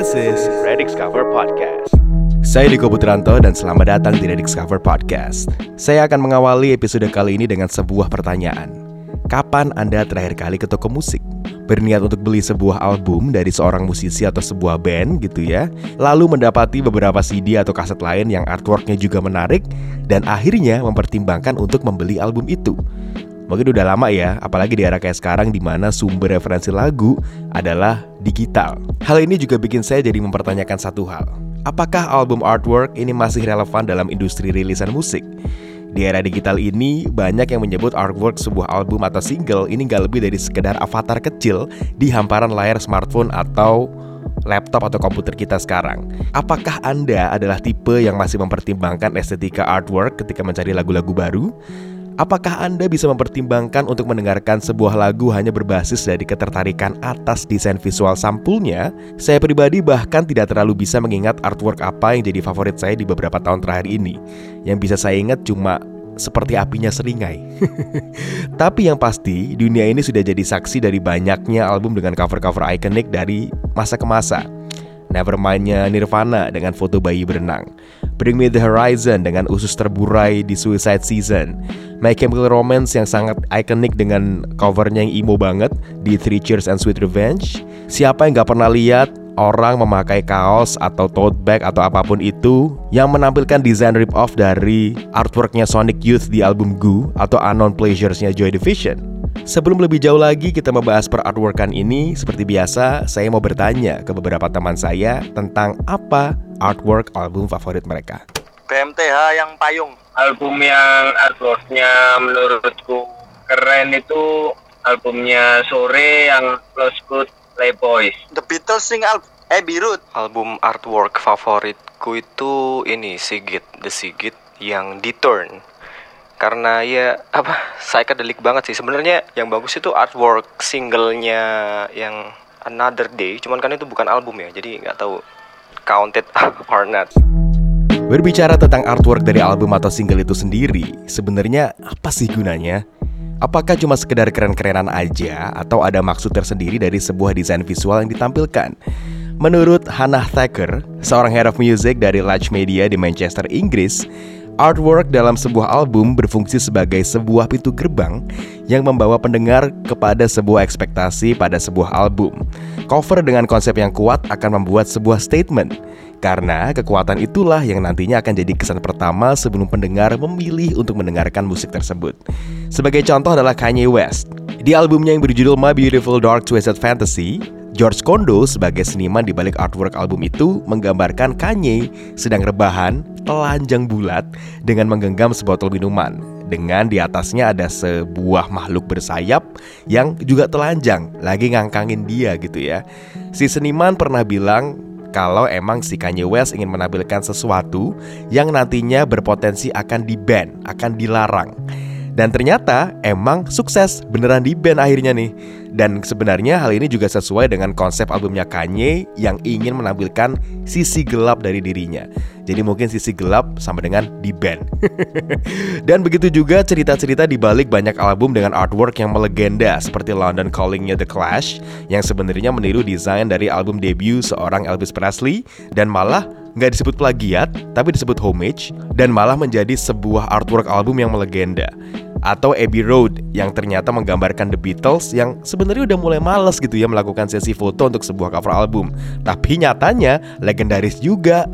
This is Redix Cover Podcast. Saya Diko Putranto dan selamat datang di Redix Cover Podcast. Saya akan mengawali episode kali ini dengan sebuah pertanyaan. Kapan Anda terakhir kali ke toko musik? Berniat untuk beli sebuah album dari seorang musisi atau sebuah band gitu ya Lalu mendapati beberapa CD atau kaset lain yang artworknya juga menarik Dan akhirnya mempertimbangkan untuk membeli album itu Mungkin udah lama ya, apalagi di era kayak sekarang di mana sumber referensi lagu adalah digital. Hal ini juga bikin saya jadi mempertanyakan satu hal. Apakah album artwork ini masih relevan dalam industri rilisan musik? Di era digital ini, banyak yang menyebut artwork sebuah album atau single ini gak lebih dari sekedar avatar kecil di hamparan layar smartphone atau laptop atau komputer kita sekarang. Apakah Anda adalah tipe yang masih mempertimbangkan estetika artwork ketika mencari lagu-lagu baru? Apakah Anda bisa mempertimbangkan untuk mendengarkan sebuah lagu hanya berbasis dari ketertarikan atas desain visual sampulnya? Saya pribadi bahkan tidak terlalu bisa mengingat artwork apa yang jadi favorit saya di beberapa tahun terakhir ini. Yang bisa saya ingat cuma seperti apinya seringai. Tapi yang pasti, dunia ini sudah jadi saksi dari banyaknya album dengan cover-cover ikonik dari masa ke masa. Nevermind-nya Nirvana dengan foto bayi berenang. Bring Me The Horizon dengan usus terburai di Suicide Season. My Chemical Romance yang sangat ikonik dengan covernya yang emo banget di Three Cheers and Sweet Revenge. Siapa yang gak pernah lihat orang memakai kaos atau tote bag atau apa pun itu yang menampilkan desain rip-off dari artworknya Sonic Youth di album Goo atau Unknown Pleasures-nya Joy Division. Sebelum lebih jauh lagi kita membahas per artworkan ini, seperti biasa saya mau bertanya ke beberapa teman saya tentang apa artwork album favorit mereka. BMTH yang payung album yang artworknya menurutku keren itu albumnya sore yang Lost Good Playboys The Beatles sing album eh Birut album artwork favoritku itu ini Sigit The Sigit yang Deturn karena ya apa psychedelic banget sih. Sebenarnya yang bagus itu artwork singlenya yang Another Day. Cuman kan itu bukan album ya jadi nggak tahu counted or not. Berbicara tentang artwork dari album atau single itu sendiri, sebenarnya apa sih gunanya? Apakah cuma sekedar keren-kerenan aja atau ada maksud tersendiri dari sebuah desain visual yang ditampilkan? Menurut Hannah Thacker, seorang head of music dari Large Media di Manchester, Inggris, Artwork dalam sebuah album berfungsi sebagai sebuah pintu gerbang yang membawa pendengar kepada sebuah ekspektasi pada sebuah album. Cover dengan konsep yang kuat akan membuat sebuah statement, karena kekuatan itulah yang nantinya akan jadi kesan pertama sebelum pendengar memilih untuk mendengarkan musik tersebut. Sebagai contoh adalah Kanye West. Di albumnya yang berjudul My Beautiful Dark Twisted Fantasy, George Kondo sebagai seniman di balik artwork album itu menggambarkan Kanye sedang rebahan, telanjang bulat dengan menggenggam sebotol minuman. Dengan di atasnya ada sebuah makhluk bersayap yang juga telanjang, lagi ngangkangin dia gitu ya. Si seniman pernah bilang kalau emang si Kanye West ingin menampilkan sesuatu yang nantinya berpotensi akan di-ban, akan dilarang. Dan ternyata emang sukses beneran di band akhirnya nih Dan sebenarnya hal ini juga sesuai dengan konsep albumnya Kanye Yang ingin menampilkan sisi gelap dari dirinya. Jadi mungkin sisi gelap sama dengan di band. Dan begitu juga cerita-cerita di balik banyak album dengan artwork yang melegenda Seperti London Callingnya The Clash Yang sebenarnya meniru desain dari album debut seorang Elvis Presley Dan malah nggak disebut plagiat, tapi disebut homage, dan malah menjadi sebuah artwork album yang melegenda atau Abbey Road yang ternyata menggambarkan The Beatles yang sebenarnya udah mulai males gitu ya melakukan sesi foto untuk sebuah cover album. Tapi nyatanya legendaris juga.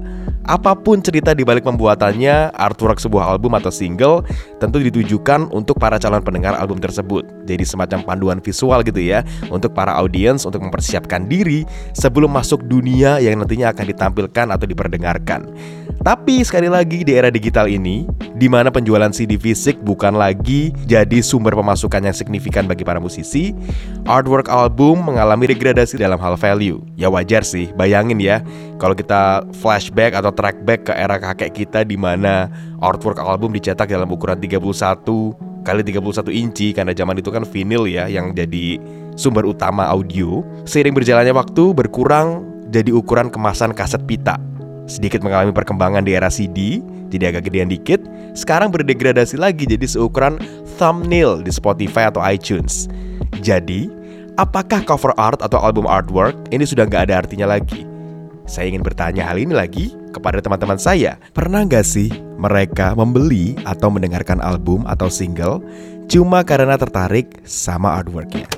Apa pun cerita di balik pembuatannya, artwork sebuah album atau single tentu ditujukan untuk para calon pendengar album tersebut. Jadi semacam panduan visual gitu ya untuk para audiens untuk mempersiapkan diri sebelum masuk dunia yang nantinya akan ditampilkan atau diperdengarkan. Tapi sekali lagi di era digital ini, di mana penjualan CD fisik bukan lagi jadi sumber pemasukan yang signifikan bagi para musisi, artwork album mengalami degradasi dalam hal value. Ya wajar sih, bayangin ya, kalau kita flashback atau track back ke era kakek kita di mana artwork album dicetak dalam ukuran 31 kali 31 inci karena zaman itu kan vinyl ya yang jadi sumber utama audio. Seiring berjalannya waktu berkurang jadi ukuran kemasan kaset pita. Sedikit mengalami perkembangan di era CD, jadi agak gedean dikit. Sekarang berdegradasi lagi jadi seukuran thumbnail di Spotify atau iTunes. Jadi, apakah cover art atau album artwork ini sudah nggak ada artinya lagi? Saya ingin bertanya hal ini lagi kepada teman-teman saya. Pernah nggak sih mereka membeli atau mendengarkan album atau single cuma karena tertarik sama artworknya?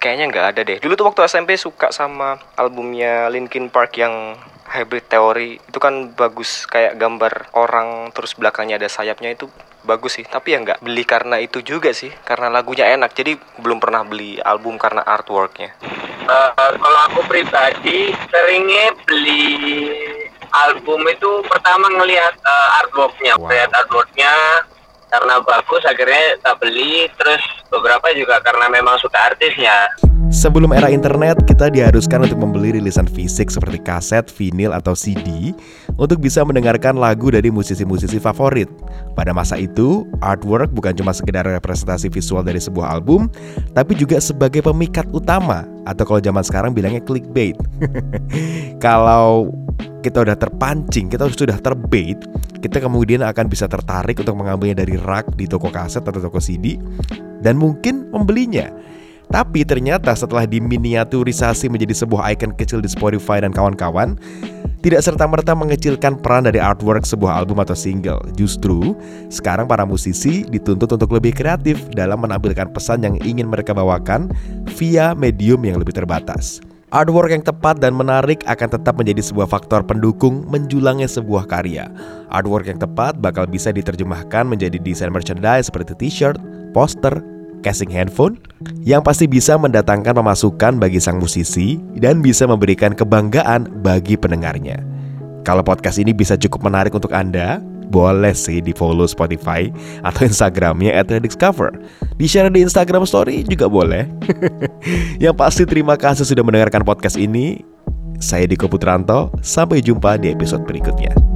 Kayaknya nggak ada deh. Dulu tuh waktu SMP suka sama albumnya Linkin Park yang Hybrid Theory itu kan bagus kayak gambar orang terus belakangnya ada sayapnya itu bagus sih tapi ya nggak beli karena itu juga sih karena lagunya enak jadi belum pernah beli album karena artworknya Uh, kalau aku pribadi seringnya beli album itu pertama ngelihat uh, artworknya, Wow. lihat artworknya karena bagus akhirnya tak beli. Terus beberapa juga karena memang suka artisnya. Sebelum era internet, kita diharuskan untuk membeli rilisan fisik seperti kaset, vinil, atau CD untuk bisa mendengarkan lagu dari musisi-musisi favorit. Pada masa itu, artwork bukan cuma sekedar representasi visual dari sebuah album, tapi juga sebagai pemikat utama atau kalau zaman sekarang bilangnya clickbait. kalau kita udah terpancing, kita sudah terbait, kita kemudian akan bisa tertarik untuk mengambilnya dari rak di toko kaset atau toko CD dan mungkin membelinya. Tapi ternyata setelah diminiaturisasi menjadi sebuah icon kecil di Spotify dan kawan-kawan, tidak serta-merta mengecilkan peran dari artwork sebuah album atau single. Justru, sekarang para musisi dituntut untuk lebih kreatif dalam menampilkan pesan yang ingin mereka bawakan via medium yang lebih terbatas. Artwork yang tepat dan menarik akan tetap menjadi sebuah faktor pendukung menjulangnya sebuah karya. Artwork yang tepat bakal bisa diterjemahkan menjadi desain merchandise seperti t-shirt, poster, casing handphone yang pasti bisa mendatangkan pemasukan bagi sang musisi dan bisa memberikan kebanggaan bagi pendengarnya. Kalau podcast ini bisa cukup menarik untuk Anda, boleh sih di follow Spotify atau Instagramnya at Rediscover. Di share di Instagram Story juga boleh. Yang pasti terima kasih sudah mendengarkan podcast ini. Saya Diko Putranto, sampai jumpa di episode berikutnya.